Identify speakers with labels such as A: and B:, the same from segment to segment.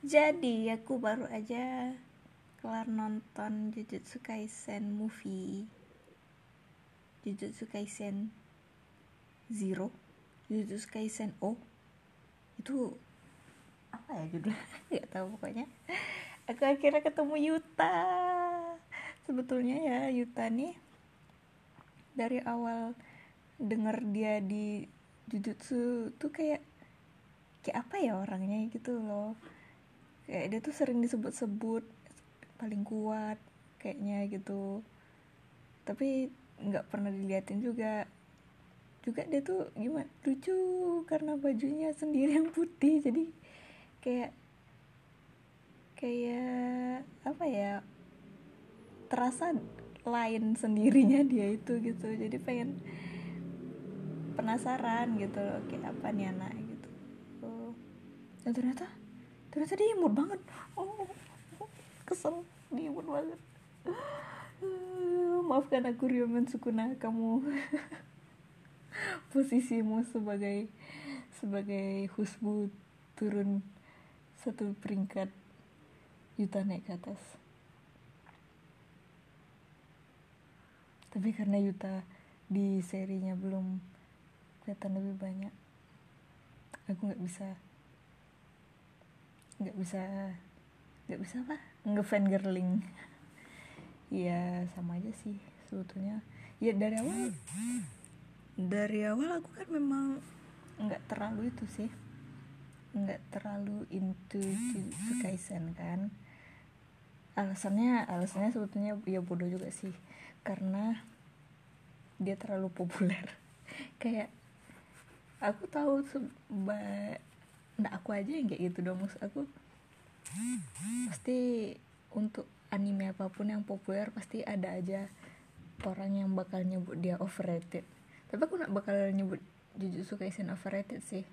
A: Jadi aku baru aja kelar nonton Jujutsu Kaisen movie. Jujutsu Kaisen Zero Jujutsu Kaisen O. Itu apa ya judulnya? Nggak tahu pokoknya. Aku akhirnya ketemu Yuta. Sebetulnya ya Yuta nih dari awal denger dia di Jujutsu tuh kayak kayak apa ya orangnya gitu loh kayak dia tuh sering disebut-sebut paling kuat kayaknya gitu. Tapi nggak pernah diliatin juga. Juga dia tuh gimana lucu karena bajunya sendiri yang putih. Jadi kayak kayak apa ya terasa lain sendirinya dia itu gitu. Jadi pengen penasaran gitu loh kayak apa nih anak gitu. Oh. dan ternyata ternyata dia imut banget. Oh kesel. Dia imut banget. Maafkan aku Ryomen Sukuna. Kamu posisimu sebagai sebagai husbu turun satu peringkat Yuta naik ke atas. Tapi karena Yuta di serinya belum kelihatan lebih banyak aku nggak bisa nggak bisa nggak bisa apa? Ngefan girling ya sama aja sih sebetulnya. Ya dari awal dari awal aku kan memang nggak terlalu itu sih. Nggak terlalu into Kaisen kan. Alasannya alasannya sebetulnya ya bodoh juga sih. Karena dia terlalu populer. Kayak aku tahu seba nggak aku aja yang kayak gitu dong maksud aku. Pasti untuk anime apa pun yang populer pasti ada aja orang yang bakal nyebut dia overrated. Tapi aku nggak bakal nyebut Jujutsu Kaisen overrated sih.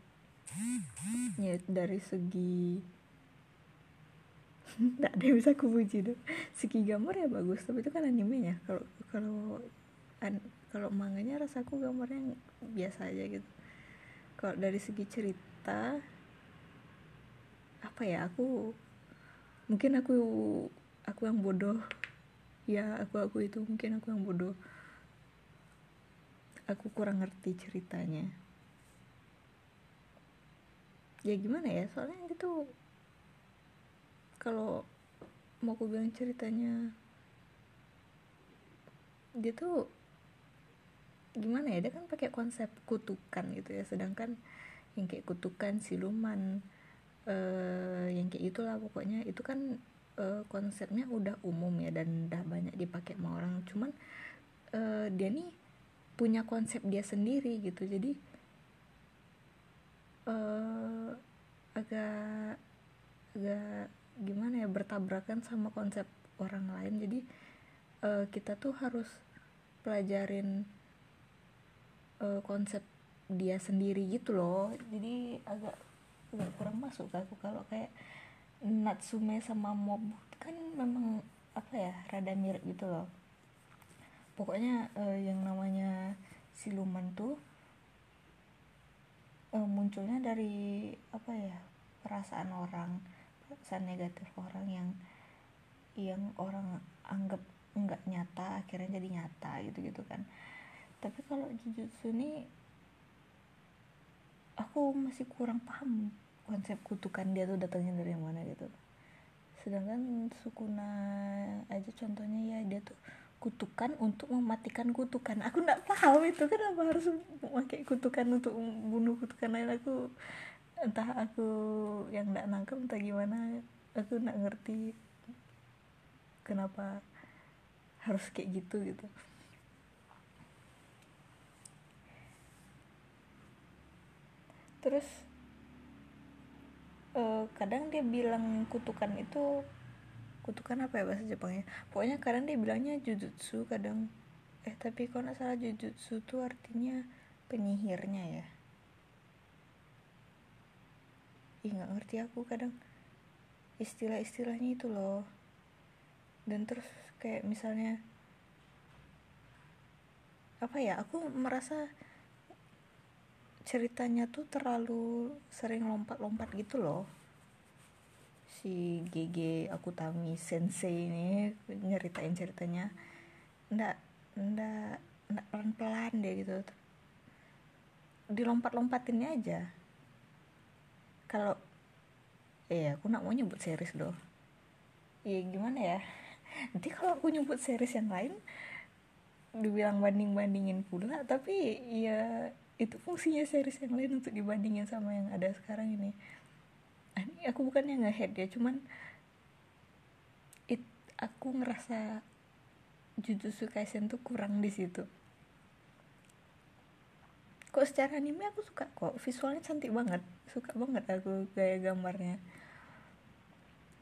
A: Ya dari segi nggak ada yang bisa aku puji dong segi gambar ya bagus tapi itu kan animenya. Kalau kalau an, kalau manganya rasaku gambarnya biasa aja gitu. Kalau dari segi cerita apa ya aku mungkin aku aku yang bodoh. Ya aku aku itu mungkin aku yang bodoh. Aku kurang ngerti ceritanya. Ya gimana ya? Soalnya gitu kalau mau aku bilang ceritanya dia tuh gimana ya? Dia kan pakai konsep kutukan gitu ya. Sedangkan yang kayak kutukan siluman uh, yang kayak itulah pokoknya. Itu kan uh, konsepnya udah umum ya dan udah banyak dipakai sama orang. Cuman uh, dia nih punya konsep dia sendiri gitu. Jadi uh, agak agak gimana ya bertabrakan sama konsep orang lain. Jadi uh, kita tuh harus pelajarin uh, konsep dia sendiri gitu loh. Jadi agak agak kurang masuk ke aku. Kalau kayak Natsume sama Mob kan memang apa ya rada mirip gitu loh. Pokoknya uh, yang namanya siluman tuh uh, munculnya dari apa ya perasaan orang perasaan negatif orang yang yang orang anggap nggak nyata akhirnya jadi nyata gitu gitu kan. Tapi kalau jujutsu ini aku masih kurang paham konsep kutukan dia tuh datangnya dari mana gitu. Sedangkan Sukuna aja contohnya ya dia tuh kutukan untuk mematikan kutukan. Aku nggak paham itu kenapa harus pakai kutukan untuk membunuh kutukan lain. Aku entah aku yang nggak nangkep entah gimana aku nggak ngerti kenapa harus kayak gitu gitu terus uh, kadang dia bilang kutukan itu kutukan apa ya bahasa Jepangnya? Pokoknya kadang dia bilangnya jujutsu kadang. Eh tapi kalau nggak salah jujutsu tuh artinya penyihirnya ya. Ih nggak ngerti aku kadang. Istilah-istilahnya itu loh. Dan terus kayak misalnya apa ya aku merasa ceritanya tuh terlalu sering lompat-lompat gitu loh. Si GG Akutami Sensei ini nyeritain ceritanya. Ndak ndak ndak pelan pelan deh gitu. Dilompat lompatinnya aja. Kalau eh aku nak mau nyebut series loh. Ya gimana ya? Nanti kalau aku nyebut series yang lain dibilang banding bandingin pula tapi ya itu fungsinya series yang lain untuk dibandingin sama yang ada sekarang ini. Ah, ini aku bukannya ngehead ya cuman it aku ngerasa Jujutsu Kaisen tuh kurang di situ. Kok secara anime aku suka kok visualnya cantik banget. Suka banget aku gaya gambarnya.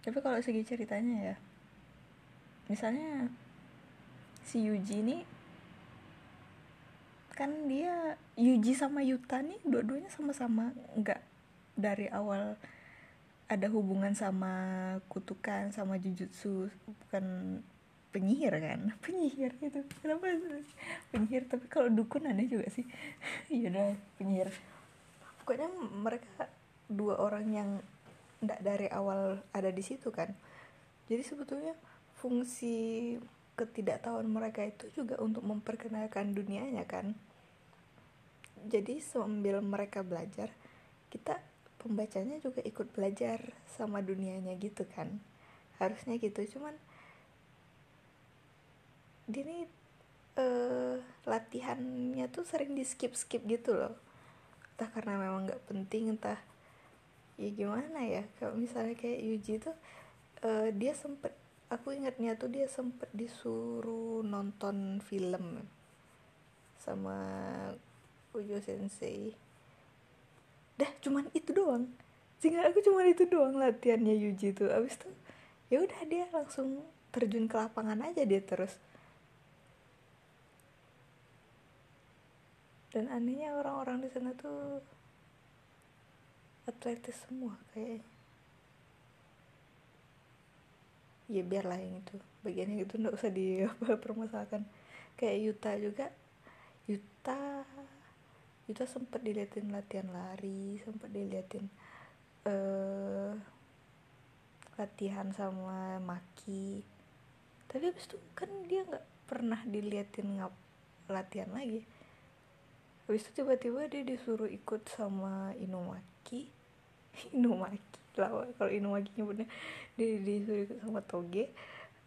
A: Tapi kalau segi ceritanya ya misalnya si Yuji ini kan dia Yuji sama Yuta nih dua-duanya sama-sama nggak dari awal ada hubungan sama kutukan sama jujutsu bukan penyihir kan? Penyihir itu kenapa penyihir tapi kalau dukun aneh juga sih. Ya udah penyihir. Pokoknya mereka dua orang yang nggak dari awal ada di situ kan. Jadi sebetulnya fungsi ketidaktahuan mereka itu juga untuk memperkenalkan dunianya kan jadi sambil mereka belajar kita pembacanya juga ikut belajar sama dunianya gitu kan. Harusnya gitu cuman dia nih uh, latihannya tuh sering di skip skip gitu loh. Entah karena memang nggak penting entah ya gimana ya. Kalau misalnya kayak Yuji tuh uh, dia sempet aku ingatnya tuh dia sempet disuruh nonton film sama Ujo Sensei. Dah cuman itu doang. Sehingga aku cuman itu doang latihannya Yuji tuh. Abis tuh ya udah dia langsung terjun ke lapangan aja dia terus. Dan anehnya orang-orang di sana tuh atletis semua kayaknya. Ya biarlah yang itu. Bagian yang itu nggak usah dipermasalahkan kayak Yuta juga. Yuta Yuta sempet diliatin latihan lari sempet diliatin uh, latihan sama Maki. Tapi habis itu kan dia nggak pernah diliatin ngap latihan lagi. Habis itu tiba-tiba dia disuruh ikut sama Inumaki. Inumaki lah kalau Inumaki nyebutnya. Di disuruh sama toge.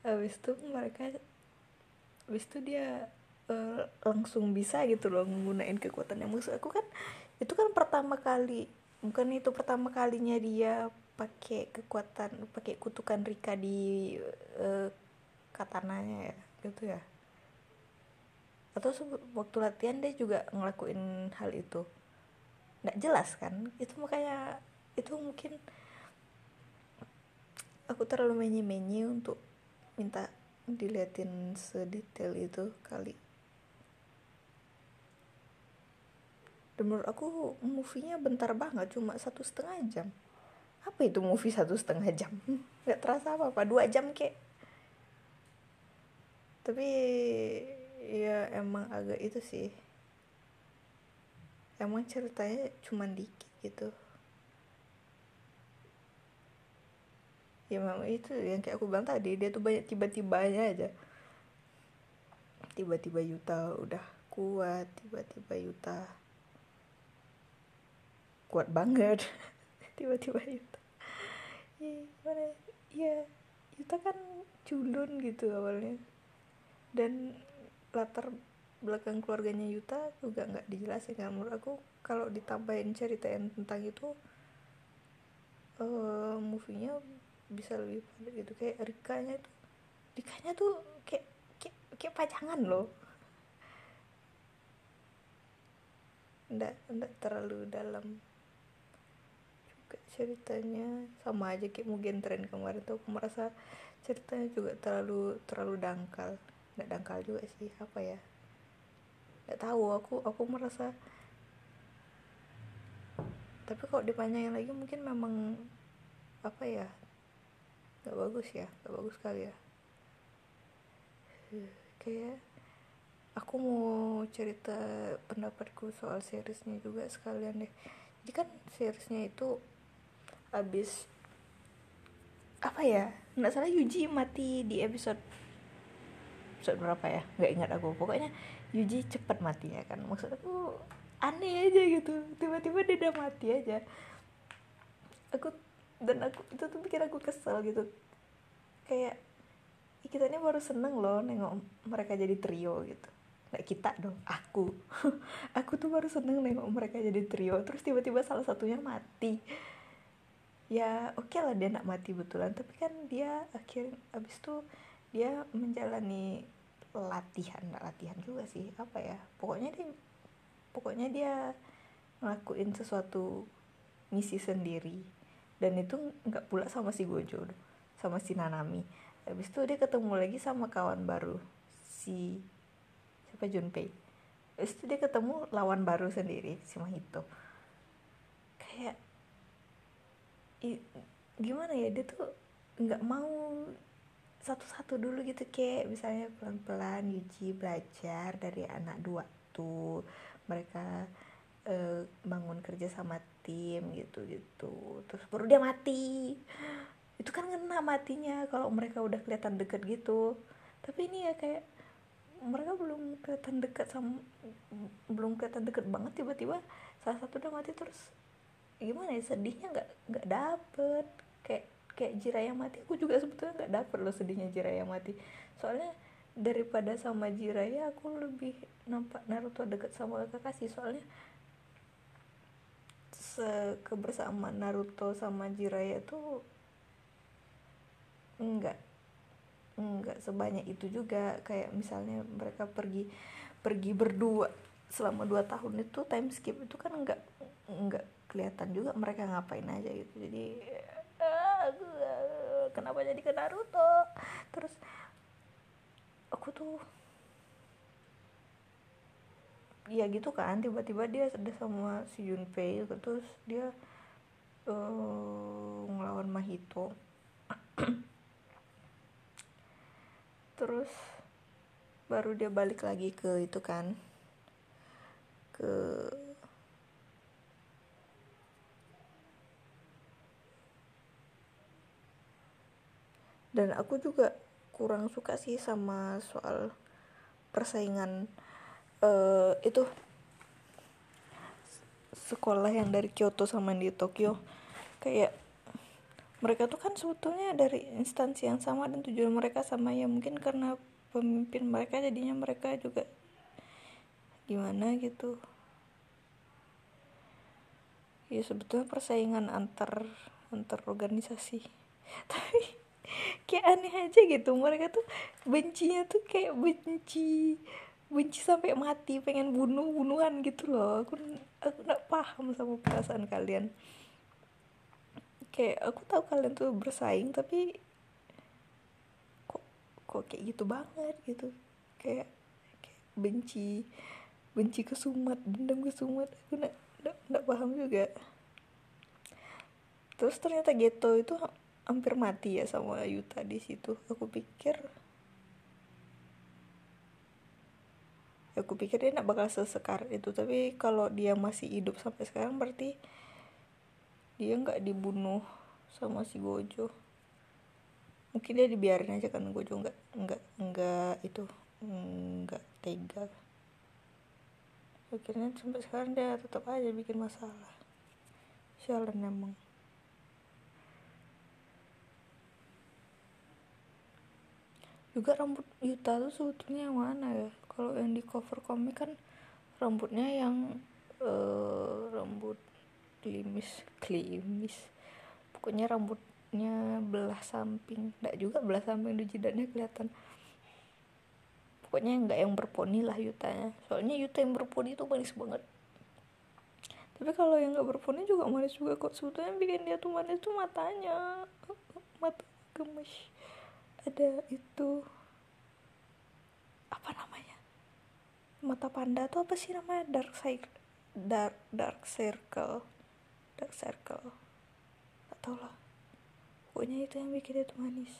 A: Habis itu mereka habis itu dia uh, langsung bisa gitu loh menggunakan kekuatan yang maksud aku kan itu kan pertama kali bukan itu pertama kalinya dia pakai kekuatan pakai kutukan Rika di uh, katananya ya gitu ya. Atau waktu latihan dia juga ngelakuin hal itu. Nggak jelas kan? Itu makanya itu mungkin aku terlalu menye-menye untuk minta diliatin sedetail itu kali dan menurut aku movie-nya bentar banget cuma satu setengah jam. Apa itu movie satu setengah jam? Nggak terasa apa apa dua jam kek. Tapi ya emang agak itu sih. Emang ceritanya cuma dikit gitu. Ya memang itu yang kayak aku bilang tadi dia tuh banyak tiba-tibanya aja. Tiba-tiba Yuta udah kuat tiba-tiba Yuta kuat banget. Tiba-tiba Yuta. Ya mana ya? Yuta kan culun gitu awalnya. Dan latar belakang keluarganya Yuta juga nggak dijelasin kan menurut aku. Kalau ditambahin ceritain tentang itu uh, movie-nya bisa lebih padat gitu. Kayak Rikanya tuh Rikanya tuh kayak kayak, kayak pajangan loh. Ndak ndak terlalu dalam ceritanya. Sama aja kayak mungkin tren kemarin tuh aku merasa ceritanya juga terlalu terlalu dangkal. Nggak dangkal juga sih apa ya? Nggak tahu aku aku merasa tapi kalau dipanjangin lagi mungkin memang apa ya gak bagus ya gak bagus sekali ya. Kayak aku mau cerita pendapatku soal seriesnya juga sekalian deh. Jadi kan seriesnya itu abis apa ya? Nggak salah Yuji mati di episode episode berapa ya? Nggak ingat aku. Pokoknya Yuji cepet mati ya kan. Maksud aku aneh aja gitu. Tiba-tiba dia udah mati aja. Aku dan aku itu tuh bikin aku kesel gitu. Kayak kita ini baru seneng loh nengok mereka jadi trio gitu. Nggak kita dong aku. Aku tuh baru seneng nengok mereka jadi trio terus tiba-tiba salah satunya mati ya oke okay lah dia nak mati betulan. Tapi kan dia akhir abis itu dia menjalani latihan nggak latihan juga sih. Apa ya pokoknya dia pokoknya dia ngelakuin sesuatu misi sendiri. Dan itu nggak pula sama si Gojo sama si Nanami. Habis itu dia ketemu lagi sama kawan baru si siapa Junpei. Habis itu dia ketemu lawan baru sendiri si Mahito. Kayak gimana ya dia tuh nggak mau satu-satu dulu gitu kayak misalnya pelan-pelan Yuji belajar dari anak dua tuh mereka uh, bangun kerja sama tim gitu gitu. Terus baru dia mati. Itu kan ngena matinya kalau mereka udah kelihatan deket gitu. Tapi ini ya kayak mereka belum kelihatan dekat sama belum kelihatan deket banget tiba-tiba salah satu udah mati terus gimana ya sedihnya nggak nggak dapet. Kayak kayak Jiraya mati. Aku juga sebetulnya nggak dapet loh sedihnya Jiraya mati. Soalnya daripada sama Jiraya aku lebih nampak Naruto deket sama Kakashi. Soalnya kebersamaan Naruto sama Jiraya tuh enggak enggak sebanyak itu juga. Kayak misalnya mereka pergi pergi berdua selama dua tahun itu time skip itu kan enggak enggak kelihatan juga mereka ngapain aja gitu. Jadi uh, kenapa jadi ke Naruto? Terus aku tuh ya gitu kan tiba-tiba dia ada sama si Junpei terus dia uh, ngelawan Mahito. Terus baru dia balik lagi ke itu kan ke dan aku juga kurang suka sih sama soal persaingan uh, itu sekolah yang dari Kyoto sama di Tokyo. Kayak mereka tuh kan sebetulnya dari instansi yang sama dan tujuan mereka sama. Ya mungkin karena pemimpin mereka jadinya mereka juga gimana gitu. Ya sebetulnya persaingan antar antar organisasi. Tapi kayak aneh aja gitu. Mereka tuh bencinya tuh kayak benci benci sampai mati pengen bunuh bunuhan gitu loh. Aku aku nggak paham sama perasaan kalian. Kayak aku tahu kalian tuh bersaing tapi kok kok kayak gitu banget gitu. Kayak, kayak benci benci kesumat dendam kesumat. Aku nggak nggak paham juga. Terus ternyata Geto itu hampir mati ya sama Yuta di situ. Aku pikir aku pikir dia nak bakal sesekar itu. Tapi kalau dia masih hidup sampai sekarang berarti dia nggak dibunuh sama si Gojo. Mungkin dia dibiarin aja kan Gojo nggak nggak nggak itu nggak tega. Akhirnya sampai sekarang dia tetap aja bikin masalah. Sialan emang juga rambut Yuta tuh sebetulnya yang mana ya? Kalau yang di cover komik kan rambutnya yang uh, rambut klimis klimis. Pokoknya rambutnya belah samping. Enggak juga belah samping di jidatnya kelihatan. Pokoknya enggak yang berponi lah Yutanya soalnya Yuta yang berponi itu manis banget. Tapi kalau yang nggak berponi juga manis juga kok. Sebetulnya bikin dia tuh manis tuh matanya. Mata gemes ada itu apa namanya? Mata panda tuh apa sih namanya? Dark side dark dark circle. Dark circle. Gak tau lah. Pokoknya itu yang bikin itu manis.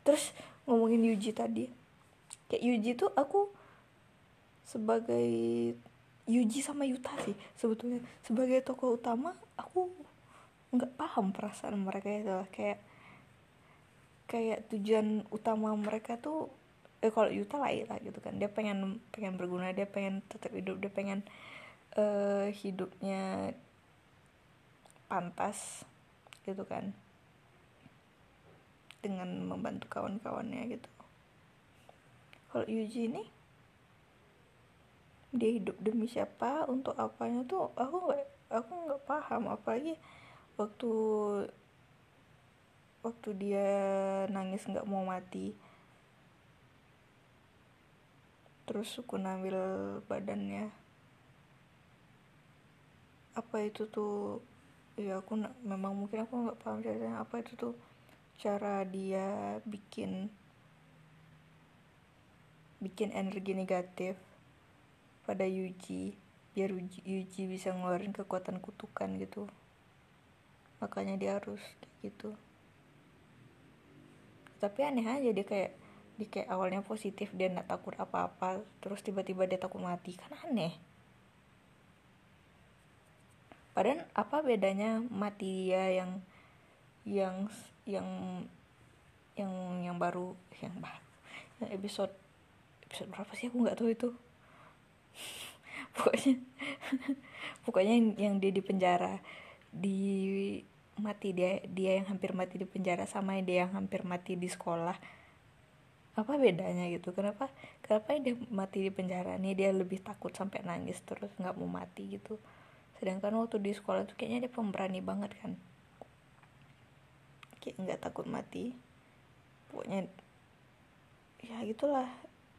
A: Terus ngomongin Yuji tadi. Kayak Yuji tuh aku sebagai Yuji sama Yuta sih sebetulnya. Sebagai tokoh utama aku nggak paham perasaan mereka itu kayak kayak tujuan utama mereka tuh eh kalau Yuta lain lah gitu kan. Dia pengen pengen berguna dia pengen tetap hidup dia pengen uh, hidupnya pantas gitu kan. Dengan membantu kawan-kawannya gitu. Kalau Yuji ini dia hidup demi siapa untuk apanya tuh aku nggak aku nggak paham. Apalagi waktu waktu dia nangis nggak mau mati. Terus suku ngambil badannya. Apa itu tuh? Ya aku memang mungkin aku nggak paham ceritanya. Apa itu tuh cara dia bikin bikin energi negatif pada Yuji biar Yuji, bisa ngeluarin kekuatan kutukan gitu. Makanya dia harus gitu tapi aneh aja dia kayak dia kayak awalnya positif dia nggak takut apa-apa terus tiba-tiba dia takut mati. Kan aneh. Padahal apa bedanya mati dia yang yang yang yang yang baru? Yang baru yang episode episode berapa sih? Aku nggak tahu itu. Pokoknya pokoknya yang, yang dia di penjara. Di mati dia dia yang hampir mati di penjara sama dia yang hampir mati di sekolah. Apa bedanya gitu? Kenapa kenapa dia mati di penjara nih? Dia lebih takut sampai nangis terus nggak mau mati gitu. Sedangkan waktu di sekolah tuh kayaknya dia pemberani banget kan? Kayak nggak takut mati. Pokoknya ya gitulah.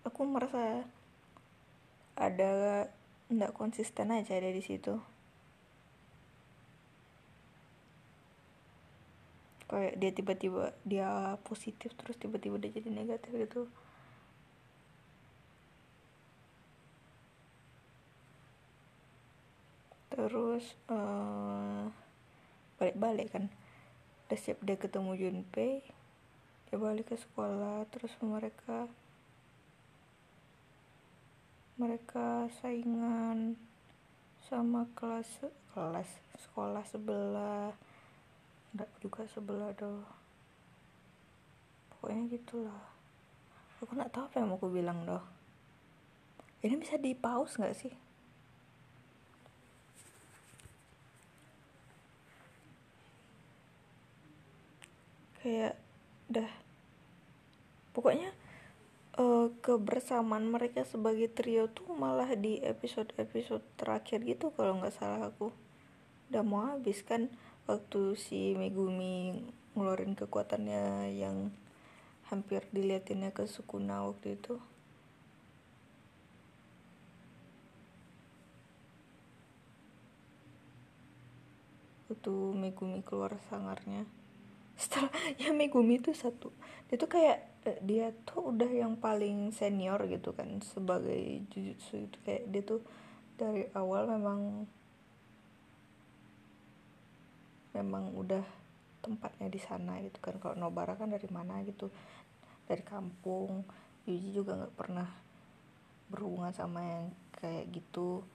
A: Aku merasa ada nggak konsisten aja ada di situ kayak dia tiba-tiba dia positif terus tiba-tiba dia jadi negatif gitu. Terus uh, balik-balik kan. Udah siap dia ketemu Junpei dia balik ke sekolah terus mereka mereka saingan sama kelas kelas sekolah sebelah enggak juga sebelah doh pokoknya gitulah. Aku nggak tahu apa yang mau aku bilang doh ini bisa di pause nggak sih? Kayak dah. Pokoknya uh, kebersamaan mereka sebagai trio tuh malah di episode-episode terakhir gitu kalau nggak salah aku. Udah mau habis kan waktu si Megumi ngeluarin kekuatannya yang hampir diliatinnya ke Sukuna waktu itu. Waktu Megumi keluar sangarnya. Setelah ya Megumi itu satu. Dia tuh kayak eh, dia tuh udah yang paling senior gitu kan sebagai jujutsu itu. Kayak dia tuh dari awal memang memang udah tempatnya di sana gitu kan. Kalau Nobara kan dari mana gitu? Dari kampung. Yuji juga nggak pernah berhubungan sama yang kayak gitu.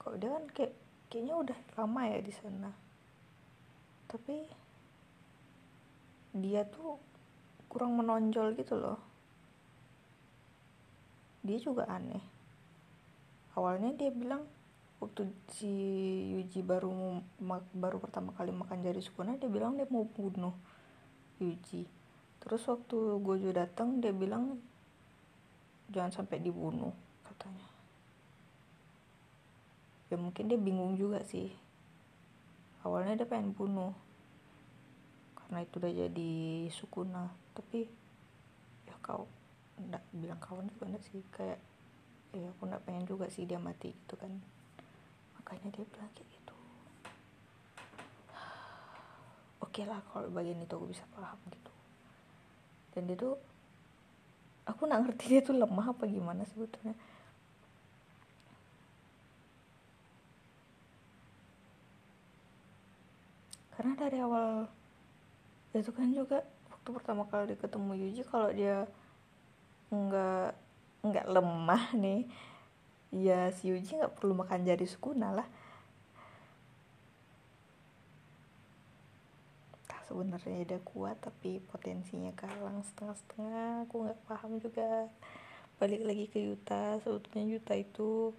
A: Kok dia kan kayak kayaknya udah lama ya di sana. Tapi dia tuh kurang menonjol gitu loh. Dia juga aneh. Awalnya dia bilang waktu si Yuji baru baru pertama kali makan jari Sukuna dia bilang dia mau bunuh Yuji. Terus waktu Gojo datang dia bilang jangan sampai dibunuh katanya. Ya mungkin dia bingung juga sih. Awalnya dia pengen bunuh karena itu udah jadi Sukuna. Tapi ya kau nggak bilang kawan juga enggak sih. Kayak ya aku nggak pengen juga sih dia mati gitu kan makanya dia bilang kayak gitu. Oke okay lah kalau bagian itu aku bisa paham gitu. Dan dia tuh aku nggak ngerti dia tuh lemah apa gimana sebetulnya. Karena dari awal itu kan juga waktu pertama kali ketemu Yuji kalau dia nggak nggak lemah nih ya si Yuji nggak perlu makan jari sukuna lah. Sebenarnya dia kuat tapi potensinya kalang setengah-setengah. Aku nggak paham juga. Balik lagi ke Yuta. Sebetulnya Yuta itu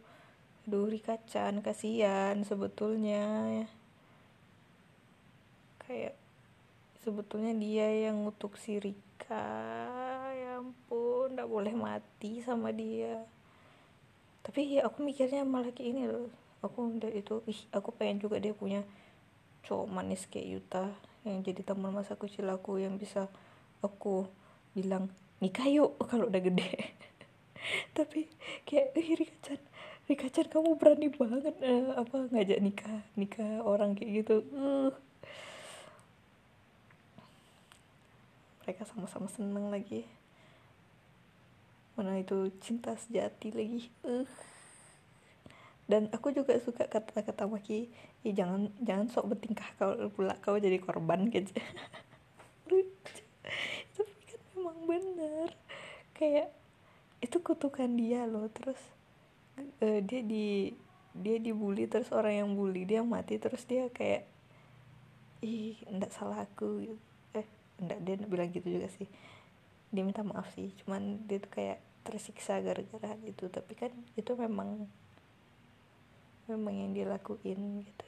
A: aduh Rikacan kasihan sebetulnya. Kayak sebetulnya dia yang ngutuk si Rika. Ya ampun nggak boleh mati sama dia tapi ya aku mikirnya malah kayak ini loh. Aku udah itu ih aku pengen juga dia punya cowok manis kayak Yuta yang jadi teman masa kecil aku yang bisa aku bilang nikah yuk kalau udah gede. Tapi kayak ih Rikacan Rikacan kamu berani banget uh, apa ngajak nikah nikah orang kayak gitu. Uh. mereka sama-sama seneng lagi mana itu cinta sejati lagi. Uh dan aku juga suka kata-kata Maki ya jangan jangan sok bertingkah kau pula kau jadi korban gitu. Lucu. Tapi kan memang bener kayak itu kutukan dia loh terus uh, dia di dia dibully terus orang yang bully dia mati terus dia kayak ih ndak salah aku gitu. Eh ndak dia bilang gitu juga sih dia minta maaf sih cuman dia tuh kayak tersiksa gara-gara itu tapi kan itu memang memang yang dia lakuin gitu.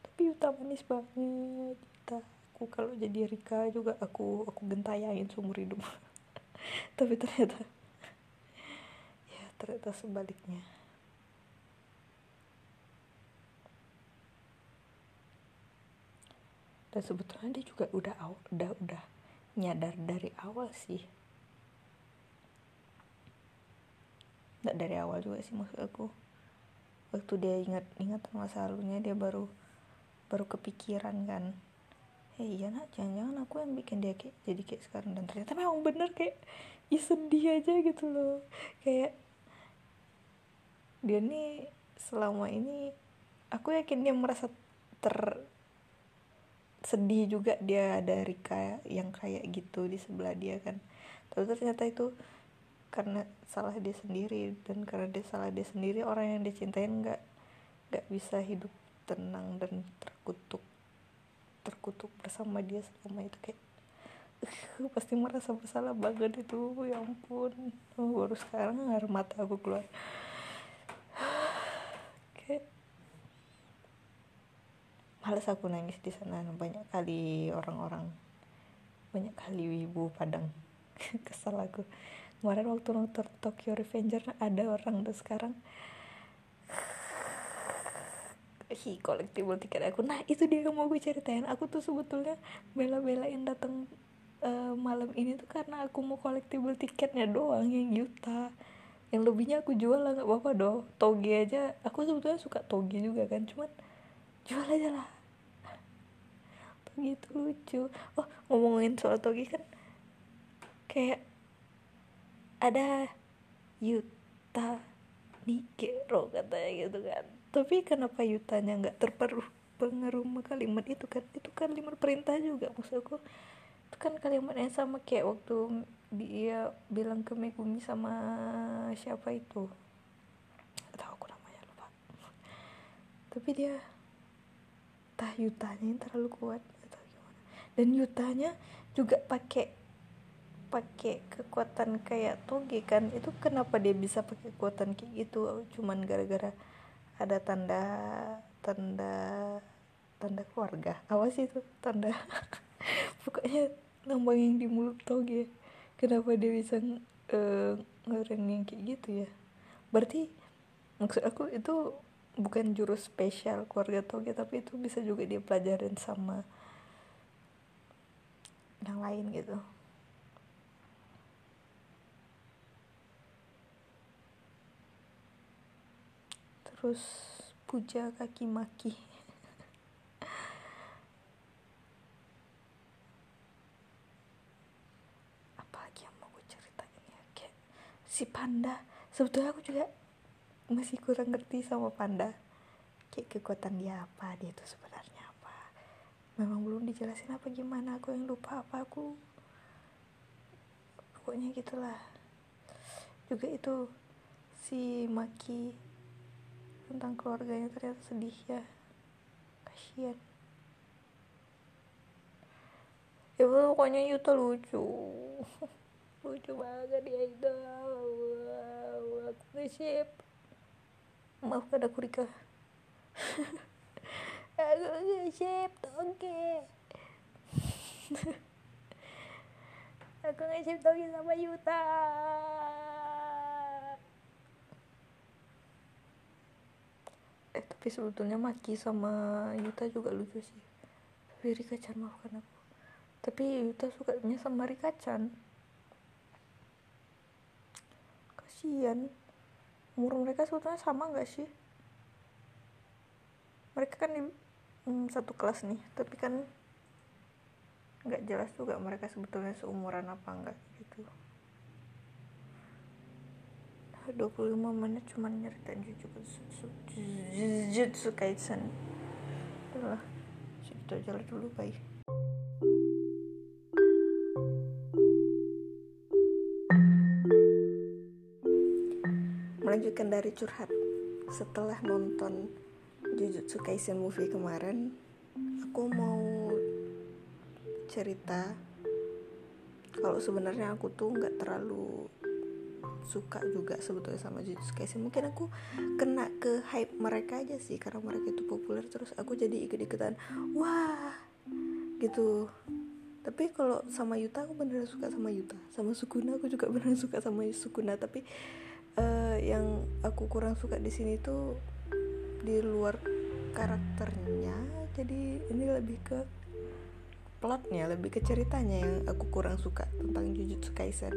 A: Tapi Yuta manis banget Yuta. Aku kalau jadi Rika juga aku aku gentayain seumur hidup. Tapi ternyata ya ternyata sebaliknya. Dan sebetulnya dia juga udah udah udah nyadar dari awal sih. Nggak dari awal juga sih maksud aku. Waktu dia ingat ingat masa lalunya dia baru baru kepikiran kan. Hey iya nak jangan-jangan aku yang bikin dia kayak jadi kayak sekarang. Dan ternyata memang bener kayak ya sedih aja gitu loh. Kayak dia nih selama ini aku yakin dia merasa ter sedih juga dia ada Rika yang kayak gitu di sebelah dia kan. Tapi ternyata itu karena salah dia sendiri dan karena dia salah dia sendiri orang yang dicintain nggak nggak bisa hidup tenang dan terkutuk terkutuk bersama dia selama itu kayak uh, pasti merasa bersalah banget itu ya ampun. Baru sekarang air mata aku keluar kayak males aku nangis di sana. Banyak kali orang-orang banyak kali ibu padang. Kesal aku. Kemarin waktu nonton Tokyo Revenger ada orang tuh sekarang. Hi collectible tiket aku. Nah itu dia yang mau gue ceritain. Aku tuh sebetulnya bela-belain datang uh, malam ini tuh karena aku mau collectible tiketnya doang yang juta yang lebihnya aku jual lah nggak apa-apa doh toge aja. Aku sebetulnya suka toge juga kan cuman jual aja lah. Toge itu lucu. Oh ngomongin soal toge kan kayak ada Yuta Nigero katanya gitu kan. Tapi kenapa Yutanya nggak terpengaruh pengaruh kalimat itu kan? Itu kan kalimat perintah juga maksudku itu kan kalimat yang sama kayak waktu dia bilang ke Megumi sama siapa itu? Tahu aku namanya lupa. Tapi dia tah Yutanya yang terlalu kuat atau gimana. Dan Yutanya juga pakai pakai kekuatan kayak toge kan. Itu kenapa dia bisa pakai kekuatan kayak gitu? Cuman gara-gara ada tanda tanda tanda keluarga. Apa sih itu? Tanda. Pokoknya lambang yang di mulut toge. Kenapa dia bisa uh, yang kayak gitu ya? Berarti maksud aku itu bukan jurus spesial keluarga toge tapi itu bisa juga dia pelajarin sama yang lain gitu. Terus puja kaki maki. Apalagi yang mau gue ceritain ya? Kayak si panda. Sebetulnya aku juga masih kurang ngerti sama panda. Kayak kekuatan dia apa dia itu sebenarnya apa? Memang belum dijelasin apa gimana aku yang lupa apa aku. Pokoknya gitulah. Juga itu si Maki tentang keluarganya ternyata sedih ya. Kasihan. Ya pokoknya Yuta lucu. Lucu banget dia itu aku nge-ship maafkan aku Rika. Aku nge-ship oke aku nge-ship Togi sama Yuta. Eh tapi sebetulnya Maki sama Yuta juga lucu sih. Tapi Rika Chan maafkan aku. Tapi Yuta sukanya sama Rika Chan. Kasian umur mereka sebetulnya sama nggak sih? Mereka kan di hmm, satu kelas nih tapi kan nggak jelas juga mereka sebetulnya seumuran apa enggak gitu. 25 menit cuma nyeritain Jujutsu Jujutsu Kaisen. Udah segitu aja dulu bye melanjutkan dari curhat setelah nonton Jujutsu Kaisen movie kemarin aku mau cerita kalau sebenarnya aku tuh nggak terlalu suka juga sebetulnya sama Jujutsu Kaisen. Mungkin aku kena ke hype mereka aja sih karena mereka itu populer terus aku jadi ikut-ikutan wah gitu. Tapi kalau sama Yuta aku beneran suka sama Yuta. Sama Sukuna aku juga beneran suka sama Sukuna. Tapi uh, yang aku kurang suka di sini tuh di luar karakternya. Jadi ini lebih ke plotnya lebih ke ceritanya yang aku kurang suka tentang Jujutsu Kaisen.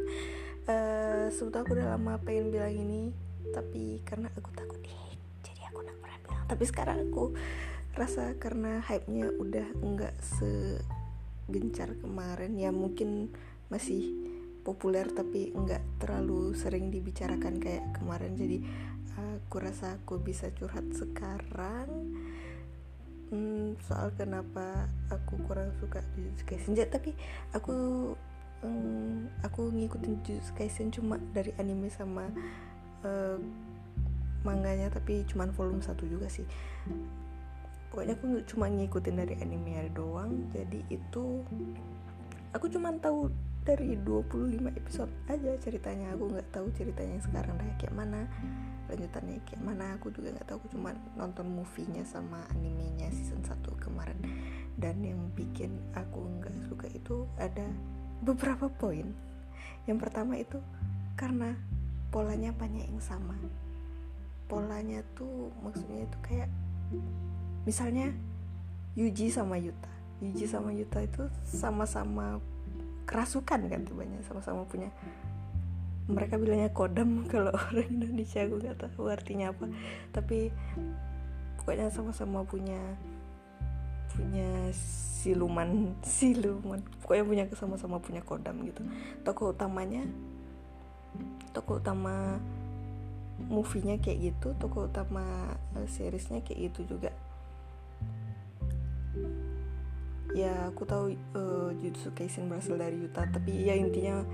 A: Uh, sebetulnya aku udah lama pengen bilang ini tapi karena aku takut eh jadi aku gak pernah bilang. Tapi sekarang aku rasa karena hype-nya udah enggak segencar kemarin ya mungkin masih populer tapi nggak terlalu sering dibicarakan kayak kemarin. Jadi aku rasa aku bisa curhat sekarang. Hmm, soal kenapa aku kurang suka Jujutsu Kaisen. Tapi aku hmm, aku ngikutin Jujutsu Kaisen cuma dari anime sama uh, manganya tapi cuma volume satu juga sih. Pokoknya aku cuma ngikutin dari anime doang. Jadi itu aku cuma tahu dari 25 episode aja ceritanya. Aku nggak tahu ceritanya yang sekarang kayak mana lanjutannya kayak mana. Aku juga nggak tahu aku cuma nonton movie-nya sama animenya season 1 kemarin. Dan yang bikin aku nggak suka itu ada beberapa poin. Yang pertama itu karena polanya banyak yang sama. Polanya tuh maksudnya itu kayak misalnya Yuji sama Yuta. Yuji sama Yuta itu sama-sama kerasukan kan banyak sama-sama punya. Mereka bilangnya kodam kalau orang Indonesia gue gak tahu artinya apa. Tapi pokoknya sama-sama punya punya siluman siluman. Pokoknya punya sama-sama punya kodam gitu. Tokoh utamanya tokoh utama movie-nya kayak gitu tokoh utama uh, seriesnya kayak gitu juga ya aku tahu uh, Jujutsu Kaisen berasal dari Yuta tapi ya intinya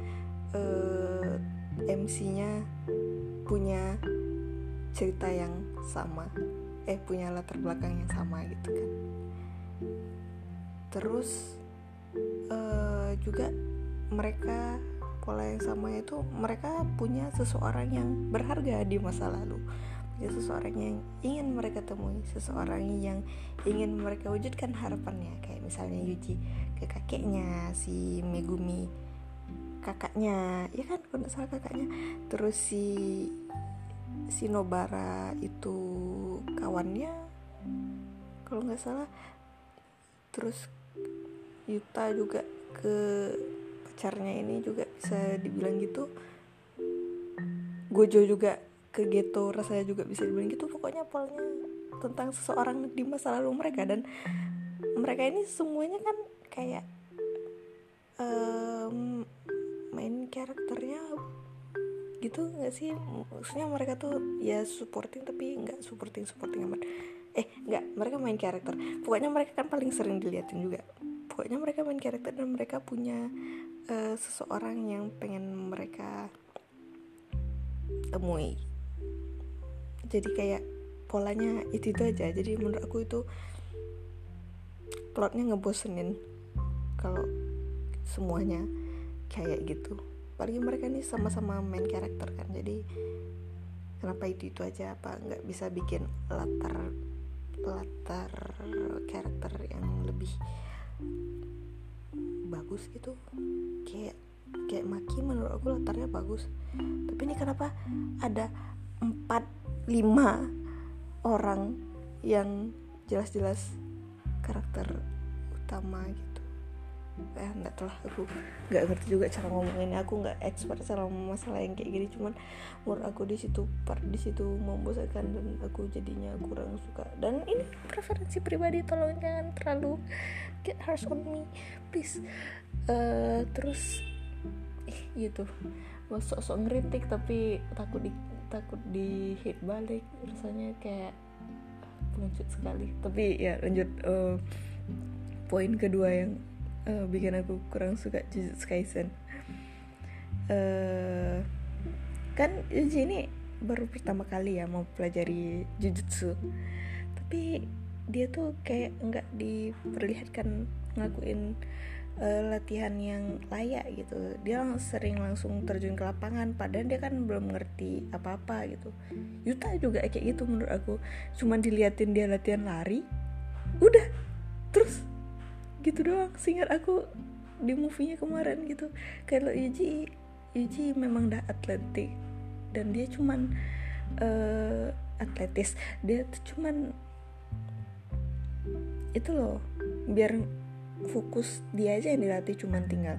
A: uh, eh, MC-nya punya cerita yang sama. Eh punya latar belakang yang sama gitu kan. Terus uh, juga mereka pola yang sama itu mereka punya seseorang yang berharga di masa lalu ya seseorang yang ingin mereka temui seseorang yang ingin mereka wujudkan harapannya. Kayak misalnya Yuji ke kakeknya si Megumi kakaknya ya kan kalau salah kakaknya. Terus si si Nobara itu kawannya kalau nggak salah. Terus Yuta juga ke pacarnya ini juga bisa dibilang gitu. Gojo juga ke ghetto rasanya juga bisa dibilang gitu. Pokoknya polnya tentang seseorang di masa lalu mereka. Dan mereka ini semuanya kan kayak um, main karakternya gitu nggak sih? Maksudnya mereka tuh ya supporting tapi nggak supporting supporting amat. Eh nggak mereka main karakter. Pokoknya mereka kan paling sering diliatin juga. Pokoknya mereka main karakter dan mereka punya uh, seseorang yang pengen mereka temui jadi kayak polanya itu itu aja. Jadi menurut aku itu plotnya ngebosenin kalau
B: semuanya kayak gitu. Apalagi mereka ini sama-sama main karakter kan jadi kenapa itu itu aja? Apa nggak bisa bikin latar latar karakter yang lebih bagus gitu? Kayak kayak Maki menurut aku latarnya bagus. Tapi ini kenapa ada empat lima orang yang jelas-jelas karakter utama gitu. Eh nggak tahu aku nggak ngerti juga cara ngomongin aku nggak expert cara masalah yang kayak gini cuman menurut aku di situ part di situ membosankan dan aku jadinya kurang suka. Dan ini preferensi pribadi tolong jangan terlalu get harsh on me please. Uh, terus eh gitu. Sok-sok ngeritik tapi takut di takut di hit balik rasanya kayak lanjut sekali. Tapi ya lanjut uh, poin kedua yang uh, bikin aku kurang suka Jujutsu Kaisen uh, kan Yuji ini baru pertama kali ya mau pelajari Jujutsu. Tapi dia tuh kayak nggak diperlihatkan ngakuin uh, latihan yang layak gitu. Dia lang sering langsung terjun ke lapangan padahal dia kan belum ngerti apa-apa gitu. Yuta juga kayak gitu menurut aku. Cuma diliatin dia latihan lari udah terus gitu doang. Singkat aku di movie-nya kemarin gitu. Kalau Yuji Yuji memang dah atletik dan dia cuman uh, atletis. Dia tuh cuman itu loh biar fokus dia aja yang dilatih cuman tinggal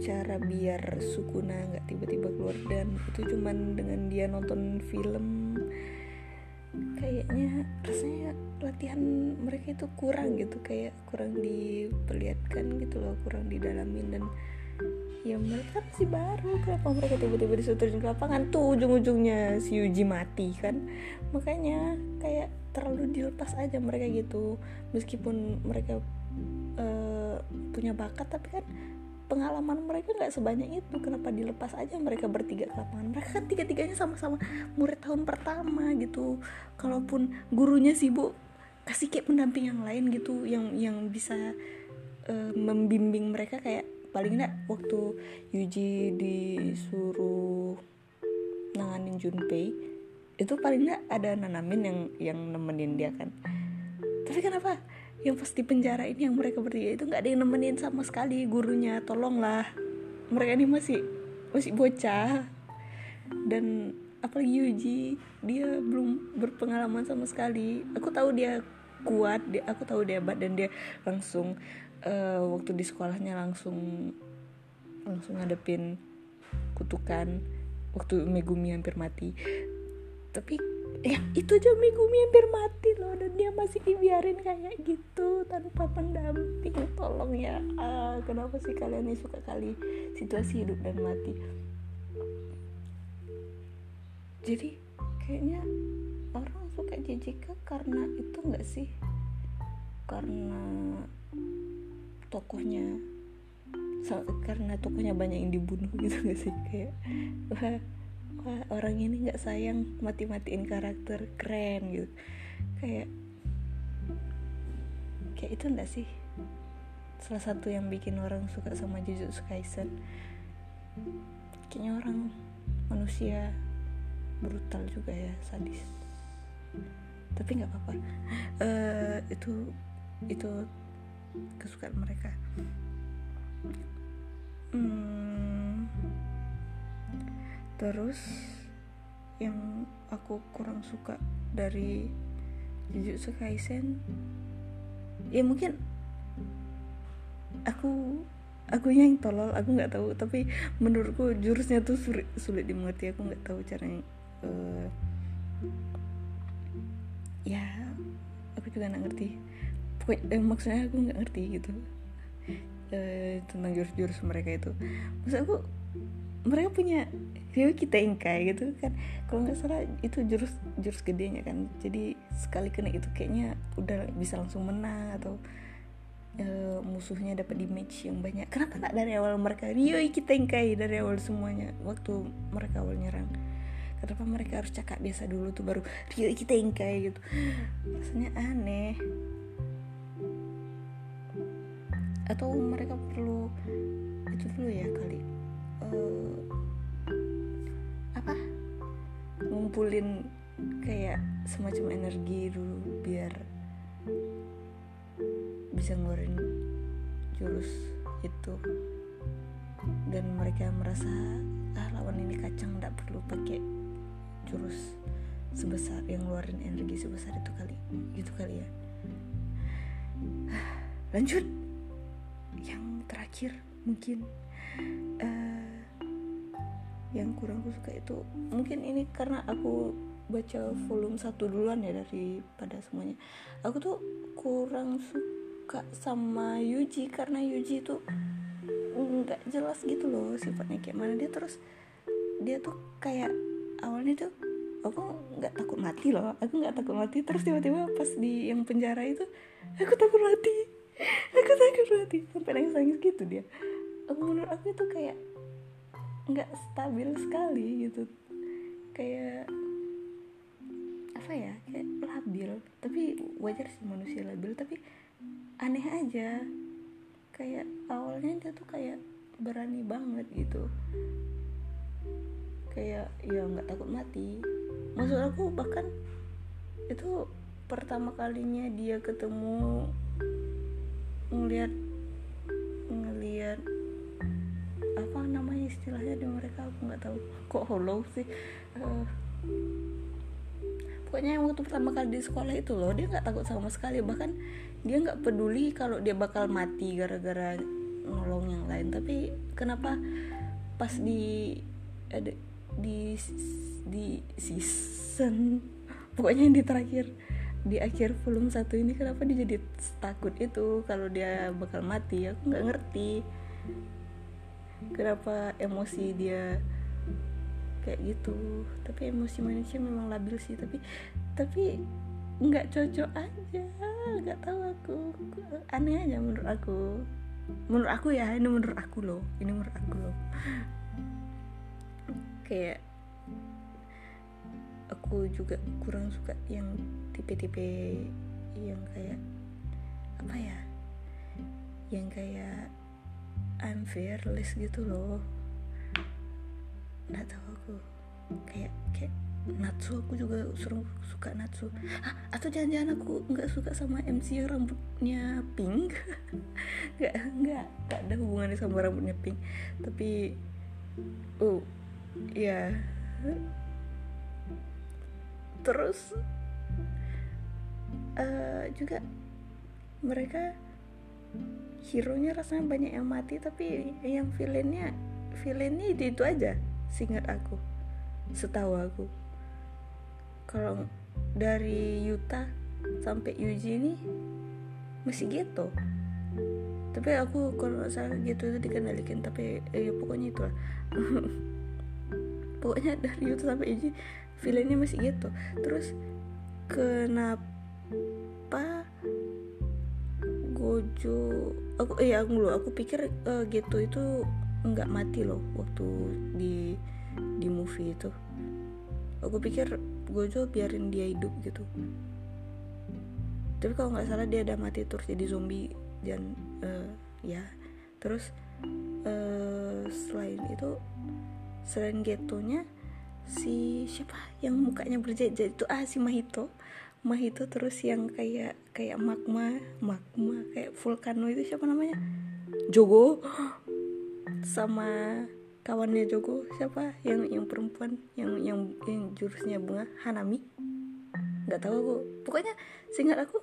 B: cara biar Sukuna nggak tiba-tiba keluar. Dan itu cuman dengan dia nonton film kayaknya rasanya latihan mereka itu kurang gitu kayak kurang diperlihatkan gitu loh kurang didalamin. Dan ya mereka masih baru kenapa mereka tiba-tiba disuruh terjun ke lapangan tuh ujung-ujungnya si Yuji mati kan. Makanya kayak terlalu dilepas aja mereka gitu. Meskipun mereka uh, punya bakat tapi kan pengalaman mereka nggak sebanyak itu. Kenapa dilepas aja mereka bertiga? Ke lapangan mereka kan tiga tiganya sama-sama murid tahun pertama gitu. Kalaupun gurunya sibuk kasih kayak pendamping yang lain gitu yang yang bisa uh, membimbing mereka kayak paling enggak waktu Yuji disuruh nanganin Junpei itu paling enggak ada Nanamin yang yang nemenin dia kan. Tapi kenapa yang pasti penjara ini yang mereka bertiga itu nggak ada yang nemenin sama sekali gurunya tolonglah. Mereka ini masih masih bocah. Dan apalagi Yuji dia belum berpengalaman sama sekali. Aku tahu dia kuat dia aku tahu dia hebat dan dia langsung uh, waktu di sekolahnya langsung langsung ngadepin kutukan waktu Megumi hampir mati. Tapi ya itu aja Megumi hampir mati loh dan dia masih dibiarin kayak gitu tanpa pendamping. Tolong ya ah, kenapa sih kalian ini suka kali situasi hidup dan mati? Jadi kayaknya orang suka JJK karena itu enggak sih? Karena tokohnya karena tokohnya banyak yang dibunuh gitu gak sih? Kayak wah orang ini nggak sayang mati-matiin karakter keren gitu. Kayak kayak itu enggak sih? Salah satu yang bikin orang suka sama Jujutsu Kaisen. Kayaknya orang manusia brutal juga ya sadis. Tapi nggak apa-apa. Uh, itu itu kesukaan mereka. Hmm, terus yang aku kurang suka dari Jujutsu Kaisen ya mungkin aku aku yang tolol aku nggak tahu. Tapi menurutku jurusnya tuh sulit, sulit dimengerti. Aku nggak tahu caranya uh, ya aku juga nggak ngerti. Pokok, eh, maksudnya aku nggak ngerti gitu uh, tentang jurus-jurus mereka itu. Maksud aku mereka punya Ryo kita ingkai gitu kan. Kalau nggak salah itu jurus jurus gedenya kan. Jadi sekali kena itu kayaknya udah bisa langsung menang atau uh, musuhnya dapat damage yang banyak. Kenapa nggak dari awal mereka? Ryo kita ingkai dari awal semuanya waktu mereka awal nyerang. Kenapa mereka harus cakap biasa dulu tuh baru Ryo kita ingkai gitu. Rasanya aneh. Atau mereka perlu itu dulu ya kali apa? Ngumpulin kayak semacam energi dulu biar bisa ngeluarin jurus itu. Dan mereka merasa ah lawan ini kacang tidak perlu pakai jurus sebesar yang ngeluarin energi sebesar itu kali gitu kali ya. Lanjut. Yang terakhir mungkin uh, yang kurang aku suka itu. Mungkin ini karena aku baca volume satu duluan ya daripada semuanya. Aku tuh kurang suka sama Yuji karena Yuji itu nggak jelas gitu loh sifatnya kayak mana. Dia terus dia tuh kayak awalnya tuh aku nggak takut mati loh. Aku nggak takut mati. Terus tiba-tiba pas di yang penjara itu aku takut mati. Aku takut mati. Sampai nangis nangis gitu dia. Menurut aku itu kayak nggak stabil sekali gitu. Kayak apa ya kayak labil. Tapi wajar sih manusia labil tapi aneh aja. Kayak awalnya dia tuh kayak berani banget gitu. Kayak ya nggak takut mati. Maksud aku bahkan itu pertama kalinya dia ketemu ngelihat ngelihat istilahnya di mereka aku nggak tahu. Kok hollow sih? Uh, pokoknya yang waktu pertama kali di sekolah itu loh dia nggak takut sama sekali. Bahkan dia nggak peduli kalau dia bakal mati gara-gara nolong yang lain. Tapi kenapa pas di ada di di season pokoknya yang di terakhir di akhir volume satu ini kenapa dia jadi takut itu? Kalau dia bakal mati aku nggak ngerti kenapa emosi dia kayak gitu? Tapi emosi manusia memang labil sih tapi tapi nggak cocok aja. Nggak tahu aku. Aneh aja menurut aku. Menurut aku ya ini menurut aku loh. Ini menurut aku loh. Kayak aku juga kurang suka yang tipe-tipe yang kayak apa ya? Yang kayak I'm fearless gitu loh. Nggak tahu aku. Kayak kayak Natsu aku juga suruh suka Natsu. Ah, atau jangan-jangan aku nggak suka sama MC yang rambutnya pink? Nggak nggak nggak ada hubungannya sama rambutnya pink. Tapi oh ya terus uh, juga mereka hero nya rasanya banyak yang mati tapi yang villainnya villainnya itu itu aja singkat aku. Setahu aku. Kalau dari Yuta sampai Yuji ini masih gitu tapi aku kalau nggak salah gitu itu dikendalikan tapi eh, ya pokoknya itu pokoknya dari Yuta sampai Yuji villainnya masih gitu terus kenapa Gojo aku iya aku dulu. Aku pikir uh, gitu itu nggak mati loh waktu di di movie itu. Aku pikir Gojo biarin dia hidup gitu. Tapi kalau nggak salah dia ada mati terus jadi zombie dan uh, ya. Terus uh, selain itu selain getonya si siapa yang mukanya berjejak itu? Ah si Mahito. Mahito terus yang kayak kayak magma magma kayak vulkano itu siapa namanya? Jogo. Sama kawannya Jogo siapa? Yang yang perempuan yang yang, yang jurusnya bunga Hanami. Nggak tahu aku. Pokoknya singkat aku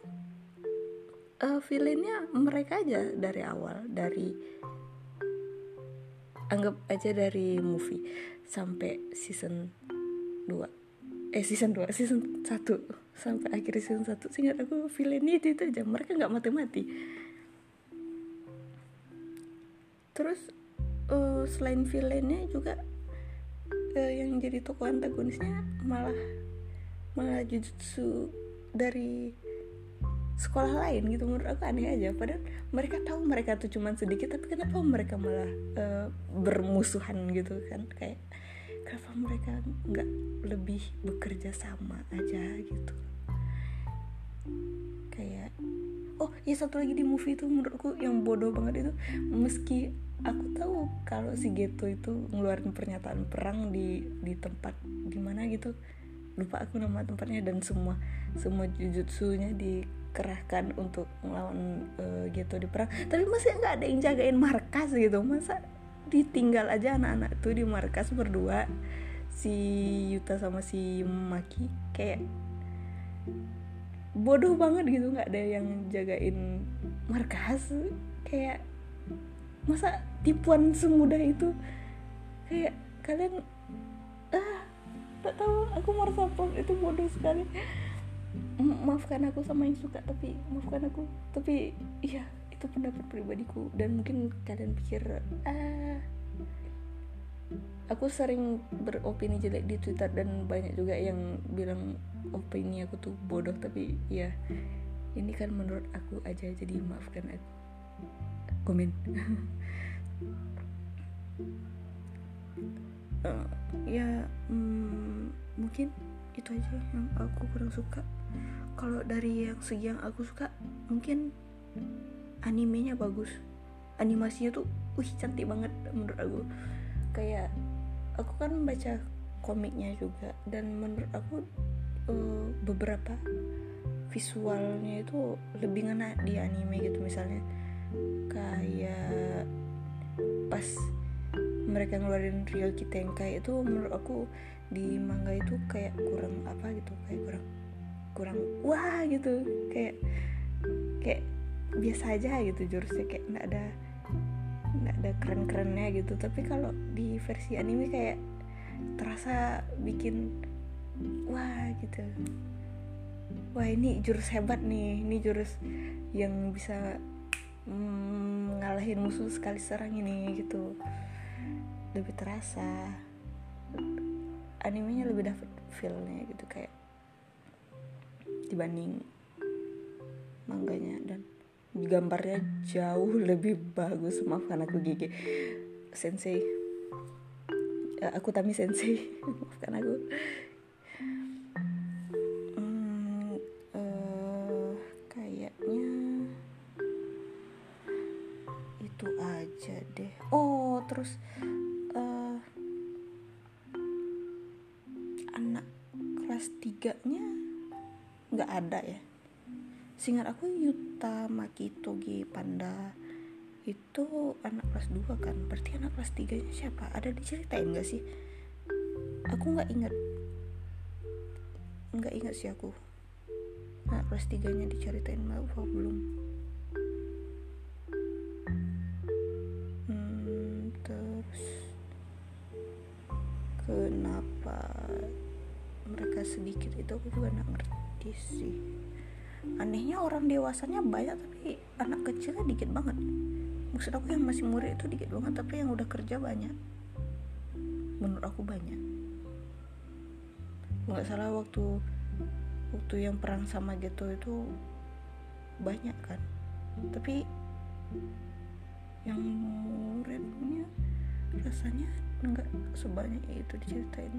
B: uh, villainnya mereka aja dari awal dari anggap aja dari movie sampai season 2 eh season 2 season 1 sampai akhir season 1 sehingga aku villainnya itu, itu aja. Mereka nggak mati-mati. Terus uh, selain villainnya juga uh, yang jadi tokoh antagonisnya malah malah jujutsu dari sekolah lain gitu. Menurut aku aneh aja. Padahal mereka tahu mereka tuh cuman sedikit tapi kenapa mereka malah uh, bermusuhan gitu kan? Kayak kenapa mereka nggak lebih bekerja sama aja gitu? Kayak oh ya satu lagi di movie itu menurutku yang bodoh banget itu meski aku tahu kalau si Geto itu ngeluarin pernyataan perang di di tempat di mana gitu lupa aku nama tempatnya dan semua semua jujutsunya dikerahkan untuk melawan uh, Geto di perang. Tapi masih nggak ada yang jagain markas gitu masa ditinggal aja anak-anak tuh di markas berdua si Yuta sama si Maki kayak bodoh banget gitu nggak ada yang jagain markas. Kayak masa tipuan semudah itu? Kayak kalian ah tak tahu aku merasa itu bodoh sekali. Maafkan aku sama yang suka tapi maafkan aku tapi iya itu pendapat pribadiku. Dan mungkin kalian pikir ah aku sering beropini jelek di Twitter dan banyak juga yang bilang opini aku tuh bodoh tapi ya ini kan menurut aku aja jadi maafkan aku. Komen. Uh, ya um, mungkin itu aja yang aku kurang suka. Kalau dari yang segi yang aku suka mungkin animenya bagus. Animasinya tuh wih cantik banget menurut aku. Kayak aku kan baca komiknya juga dan menurut aku uh, beberapa visualnya itu lebih ngena di anime gitu misalnya. Kayak pas mereka ngeluarin Real Kitenkai itu menurut aku di manga itu kayak kurang apa gitu kayak kurang kurang wah gitu. Kayak kayak biasa aja gitu jurusnya kayak nggak ada nggak ada keren-kerennya gitu. Tapi kalau di versi anime kayak terasa bikin wah gitu. Wah ini jurus hebat nih. Ini jurus yang bisa mm, ngalahin musuh sekali serang ini gitu. Lebih terasa. Animenya lebih dapat feelnya gitu kayak dibanding mangganya dan gambarnya jauh lebih bagus. Maafkan aku gigi. Sensei. Uh, aku tami sensei. Maafkan aku. Hmm, uh, kayaknya itu aja deh. Oh terus uh, anak kelas tiganya nggak ada ya singkat aku Yuta Makitogi Panda itu anak kelas 2 kan? Berarti anak kelas 3 nya siapa? Ada diceritain gak sih? Aku nggak ingat. Nggak ingat sih aku. Anak kelas 3 nya diceritain apa belum. Hmm, terus kenapa mereka sedikit itu aku juga nggak ngerti sih anehnya orang dewasanya banyak tapi anak kecilnya dikit banget. Maksud aku yang masih murid itu dikit banget tapi yang udah kerja banyak. Menurut aku banyak. Nggak salah waktu waktu yang perang sama gitu itu banyak kan. Tapi yang muridnya rasanya nggak sebanyak itu diceritain.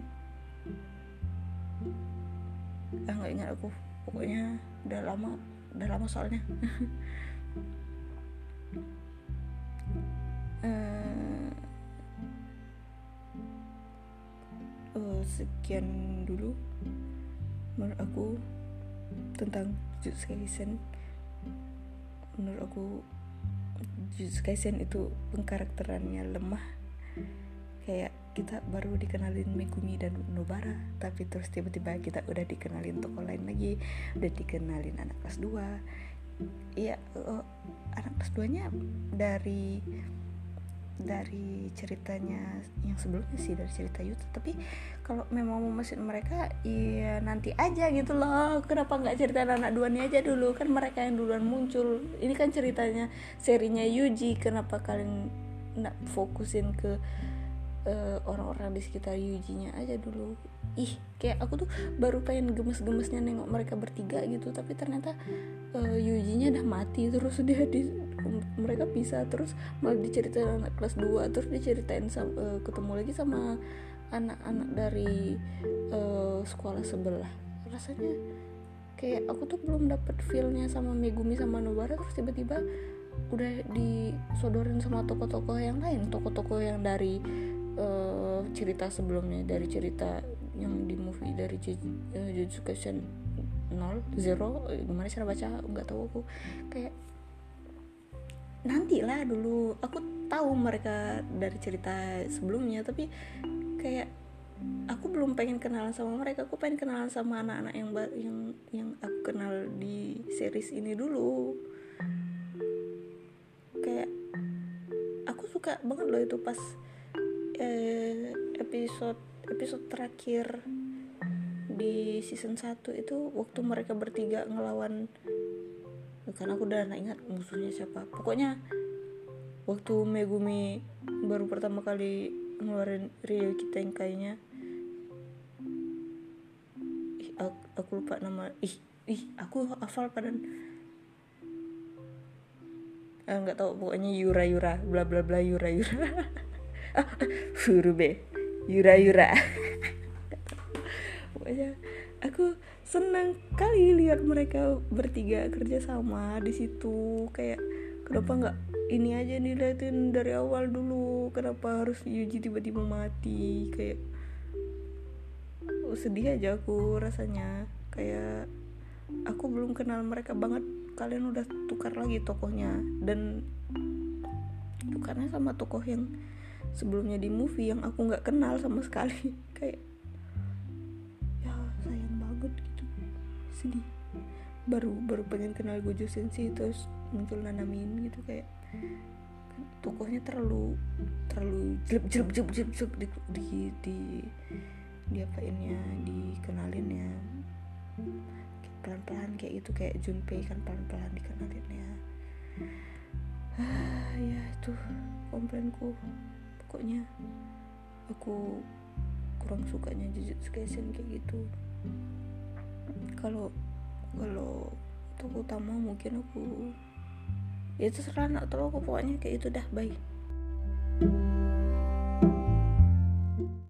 B: Ah nggak ingat aku pokoknya udah lama udah lama soalnya. Uh, uh, sekian dulu menurut aku tentang Jujutsu Kaisen. Menurut aku Jujutsu Kaisen itu pengkarakterannya lemah. Kayak kita baru dikenalin Megumi dan Nobara tapi terus tiba-tiba kita udah dikenalin tokoh lain lagi udah dikenalin anak kelas 2 iya uh, anak kelas 2 nya dari dari ceritanya yang sebelumnya sih dari cerita Yuta. Tapi kalau memang mau mesin mereka iya nanti aja gitu loh. Kenapa nggak cerita anak duanya aja dulu? Kan mereka yang duluan muncul. Ini kan ceritanya serinya Yuji. Kenapa kalian nggak fokusin ke uh, orang-orang di sekitar Yuji-nya aja dulu. Ih kayak aku tuh baru pengen gemes-gemesnya nengok mereka bertiga gitu tapi ternyata uh, Yuji-nya udah mati terus dia di mereka bisa terus malah diceritain anak kelas 2 terus diceritain uh, ketemu lagi sama anak-anak dari uh, sekolah sebelah. Rasanya kayak aku tuh belum dapet feelnya sama Megumi sama Nobara terus tiba-tiba udah disodorin sama tokoh-tokoh yang lain tokoh-tokoh yang dari uh, cerita sebelumnya dari cerita yang di movie dari uh, Jujutsu Kaisen 0 zero gimana cara baca nggak tahu aku. Kayak nanti lah dulu. Aku tahu mereka dari cerita sebelumnya tapi kayak aku belum pengen kenalan sama mereka. Aku pengen kenalan sama anak-anak yang yang yang aku kenal di series ini dulu. Kayak aku suka banget loh itu pas eh, episode episode terakhir di season 1 itu waktu mereka bertiga ngelawan karena aku udah ingat musuhnya siapa. Pokoknya waktu Megumi baru pertama kali ngeluarin Rio kita yang kayaknya ih aku, aku lupa nama ih ih aku hafal padan eh, nggak tahu pokoknya Yura Yura bla bla bla Yura Yura ah Furube. Yura Yura pokoknya aku senang kali lihat mereka bertiga kerja sama di situ. Kayak kenapa nggak ini aja dilihatin dari awal dulu. Kenapa harus Yuji tiba-tiba mati? Kayak sedih aja aku rasanya. Kayak aku belum kenal mereka banget. Kalian udah tukar lagi tokohnya. Dan tukarnya sama tokoh yang sebelumnya di movie yang aku nggak kenal sama sekali. Kayak sedih. Baru baru pengen kenal Gojo Sensei terus muncul Nanamin gitu kayak tokohnya terlalu terlalu jelek jelek jelek jelek jelek di di di, di apainnya dikenalin ya pelan pelan kayak gitu kayak Junpei kan pelan pelan dikenalin ya ah, ya itu komplainku pokoknya aku kurang sukanya Jujutsu Kaisen kayak gitu. Kalau kalau untuk utama mungkin aku ya terserah nak tahu aku pokoknya kayak itu dah baik